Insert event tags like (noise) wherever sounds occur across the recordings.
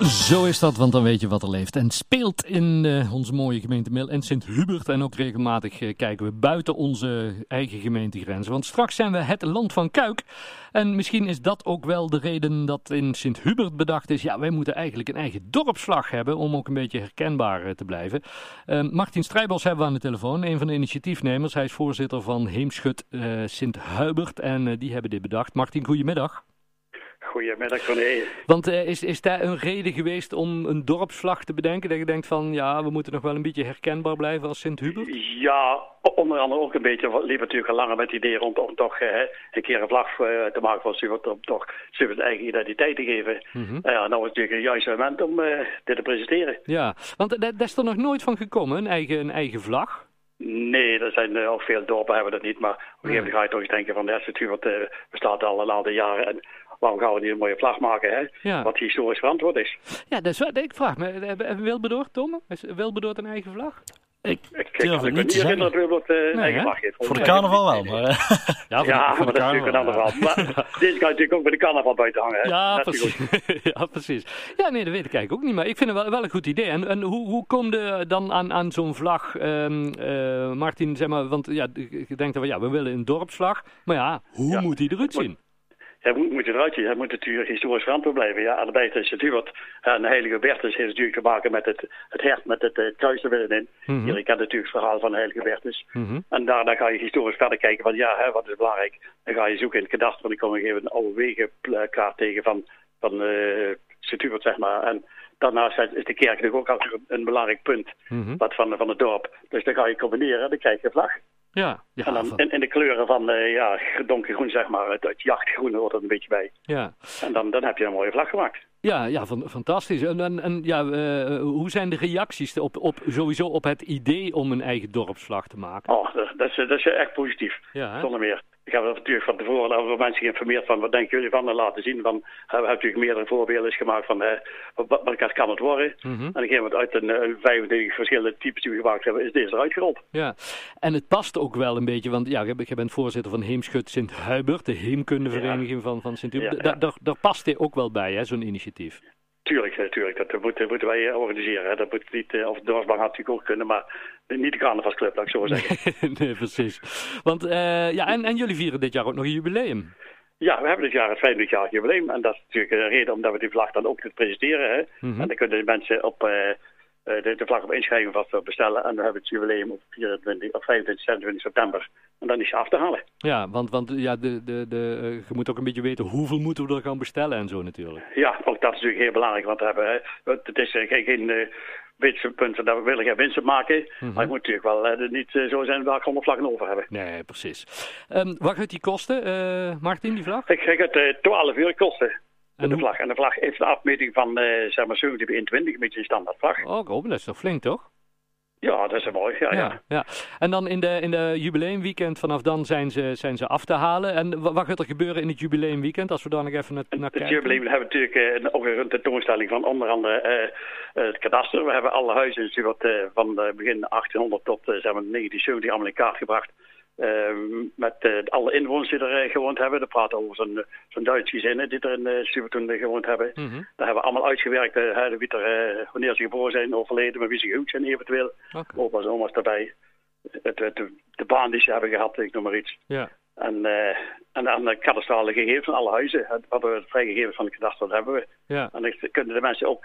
Zo is dat, want dan weet je wat er leeft en speelt in uh, onze mooie gemeente Mil en Sint-Hubert. En ook regelmatig uh, kijken we buiten onze eigen gemeentegrenzen. Want straks zijn we het land van Kuik. En misschien is dat ook wel de reden dat in Sint-Hubert bedacht is... ja, wij moeten eigenlijk een eigen dorpsvlag hebben om ook een beetje herkenbaar uh, te blijven. Martin Strijbos hebben we aan de telefoon, een van de initiatiefnemers. Hij is voorzitter van Heemschut Sint-Hubert en die hebben dit bedacht. Martin, goedemiddag. Goedemiddag René. Want uh, is, is daar een reden geweest om een dorpsvlag te bedenken? Dat je denkt van ja, we moeten nog wel een beetje herkenbaar blijven als Sint-Hubert? Ja, onder andere ook een beetje. liep natuurlijk al langer met het idee om toch uh, een keer een vlag uh, te maken van Sint-Hubert. Om toch Sint-Hubert eigen identiteit te geven. Mm -hmm. ja, nou is het natuurlijk het juiste moment om dit te presenteren. Ja, want dat is er nog nooit van gekomen, een eigen, een eigen vlag? Nee, er zijn uh, ook veel dorpen hebben dat niet. Maar op een gegeven moment ga je toch eens denken van... Ja, Sint-Hubert uh, bestaat al een aantal jaren... En waarom gaan we niet een mooie vlag maken, hè? Ja. Wat historisch verantwoord is. Ja, dat is wat ik vraag me. Hebben Wilberdoord, Tom? Is Wilberdoord een eigen vlag? Ik, ik durf het niet te zeggen. dat Wilbert uh, nee, eigen vlag heeft. Voor de carnaval wel, maar... (laughs) ja, voor, ja, voor maar dat is natuurlijk een ander verhaal. Maar deze kan natuurlijk ook bij de carnaval buiten hangen, hè? Ja, precies. (laughs) ja, precies. Ja, nee, dat weet ik eigenlijk ook niet. Maar ik vind het wel, wel een goed idee. En, en hoe, hoe kom je dan aan, aan zo'n vlag, um, uh, Martin, zeg maar... Want ja, je denkt van, ja, we willen een dorpsvlag. Maar ja, hoe ja. moet die eruit zien? Hij moet, moet eruit zien. Hij moet natuurlijk historisch verantwoord blijven. Ja, allebei is natuurlijk En de heilige Bertus heeft natuurlijk te maken met het, het hert met het uh, kruis er binnenin. Mm -hmm. Jullie kennen natuurlijk het verhaal van de heilige Bertus. Mm -hmm. En daarna ga je historisch verder kijken van ja, hè, wat is belangrijk. Dan ga je zoeken in het kadaster. Want ik kom even een oude wegenkaart tegen van, van uh, zeg maar. En daarnaast is de kerk natuurlijk ook altijd een belangrijk punt mm -hmm. wat van, van het dorp. Dus dan ga je combineren, dan krijg je vlag. Ja, ja, en dan in, de kleuren van uh, ja, donkergroen, zeg maar, het, het jachtgroen hoort er een beetje bij. Ja. En dan, dan heb je een mooie vlag gemaakt. Ja, ja van, fantastisch. En, en, en ja, uh, hoe zijn de reacties op, op, sowieso op het idee om een eigen dorpsvlag te maken? Oh, dat, dat, is, dat is echt positief, ja, zonder meer. Ik heb natuurlijk van tevoren over mensen geïnformeerd van wat denken jullie van en laten zien. Van, we hebben natuurlijk meerdere voorbeelden gemaakt van eh, wat, wat kan het worden. Mm -hmm. En op een gegeven moment uit een uh, 25 verschillende types die we gemaakt hebben, is deze eruit gerold. Ja, en het past ook wel een beetje, want ja, je bent voorzitter van Heemschut Sint-Huibert, de heemkundevereniging ja. van, van Sint-Hubert. Ja, ja. Daar, daar past dit ook wel bij, hè, zo'n initiatief. Tuurlijk, natuurlijk. Dat moeten, moeten wij organiseren. Hè. Dat moet niet, of de dorpsbank had natuurlijk ook kunnen, maar niet de carnavalsclub, laat ik zo zeggen. (laughs) nee, precies. Want, uh, ja, en, en jullie vieren dit jaar ook nog een jubileum. Ja, we hebben dit jaar het 50 jaar jubileum. En dat is natuurlijk een reden omdat we die vlag dan ook kunnen presenteren. Hè. Mm -hmm. En dan kunnen de mensen op... Uh, de, de, vlag op inschrijven vast bestellen. En dan hebben we het jubileum op 24, of 25, 26 september. En dan is je af te halen. Ja, want, want ja, de, de, de, uh, je moet ook een beetje weten hoeveel moeten we er gaan bestellen en zo natuurlijk. Ja, ook dat is natuurlijk heel belangrijk. Want we hebben, het is uh, geen, geen uh, winstpunten dat we willen geen winst maken. Mm -hmm. Maar het moet natuurlijk wel uh, niet uh, zo zijn dat we honderd vlaggen over hebben. Nee, precies. Um, wat gaat die kosten, uh, Martin, die vlag? Ik ga het 12 euro kosten. En de vlag. En de vlag heeft een afmeting van zeg maar 70 bij 21, een beetje een standaard vlag. Oh, oh, dat is toch flink, toch? Ja, dat is mooi. Ja, ja. ja, ja. En dan in de, in de jubileumweekend, vanaf dan zijn ze, zijn ze af te halen. En wat gaat er gebeuren in het jubileumweekend, als we daar nog even naar, naar kijken? Het jubileum hebben we natuurlijk uh, ook een tentoonstelling van onder andere uh, het kadaster. We hebben alle huizen natuurlijk uh, van begin 1800 tot zeg maar 1970 allemaal in kaart gebracht. Uh, met uh, alle inwoners die er uh, gewoond hebben. Dat praat over zo'n zo'n Duits gezinnen die er in uh, gewoond hebben. Mm -hmm. Daar hebben we allemaal uitgewerkt uh, wie er, wanneer ze geboren zijn, overleden, maar wie ze gehuwd zijn eventueel. Okay. Opa's en oma's erbij. Het, het, de, de baan die ze hebben gehad, ik noem maar iets. Ja. En, en dan de kadastrale gegevens van alle huizen. Wat we vrijgegeven van het kadaster, dat hebben we. Ja. En dan kunnen de mensen ook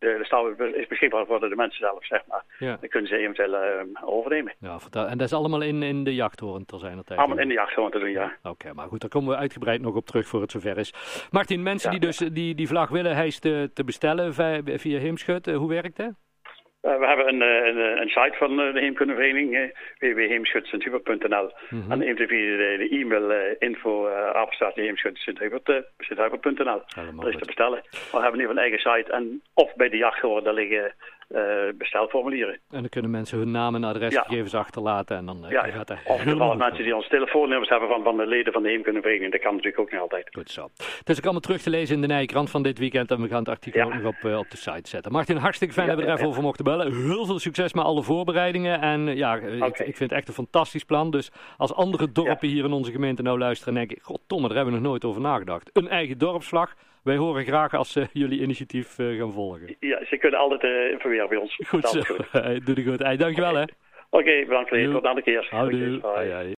de, de staal is beschikbaar voor de mensen zelf, zeg maar. Ja. Dan kunnen ze eventueel uh, overnemen. Ja, en dat is allemaal in, in de jachthoorn te zijn altijd? Allemaal in de jachthoorn te doen, ja. Oké, okay, maar goed, daar komen we uitgebreid nog op terug voor het zover is. Martin, mensen ja, die dus die, die vlag willen, hij is te, te bestellen via, Heemschut. Uh, hoe werkt dat? Uh, we hebben een, een, een, site van de Heemkundevereniging, uh. Mm -hmm. En eventueel via de, de e-mail uh, info uh. Dat is te bestellen. We hebben nu een eigen site. En of bij de jachthoorn, daar liggen bestelformulieren. En dan kunnen mensen hun naam en adresgegevens achterlaten en dan ja, gaat er Of mensen die ons telefoonnummers hebben van, van de leden van de heemkundevereniging. Dat kan natuurlijk ook niet altijd. Goed zo. Het is ook allemaal terug te lezen in de Nijkrant van dit weekend en we gaan het artikel ook nog op, op de site zetten. Martin, hartstikke fijn dat we er even over mochten bellen. Heel veel succes met alle voorbereidingen en ja, ik, ik, vind het echt een fantastisch plan. Dus als andere dorpen hier in onze gemeente nou luisteren, denk ik, goddomme, daar hebben we nog nooit over nagedacht. Een eigen dorpsvlag. Wij horen graag als ze jullie initiatief gaan volgen. Ja, ze kunnen altijd informeren bij ons. Goed zo. Goed. (laughs) Doe het goed. Hey, dankjewel okay. hè. Oké, okay, bedankt. Tot de andere keer. Houdoe.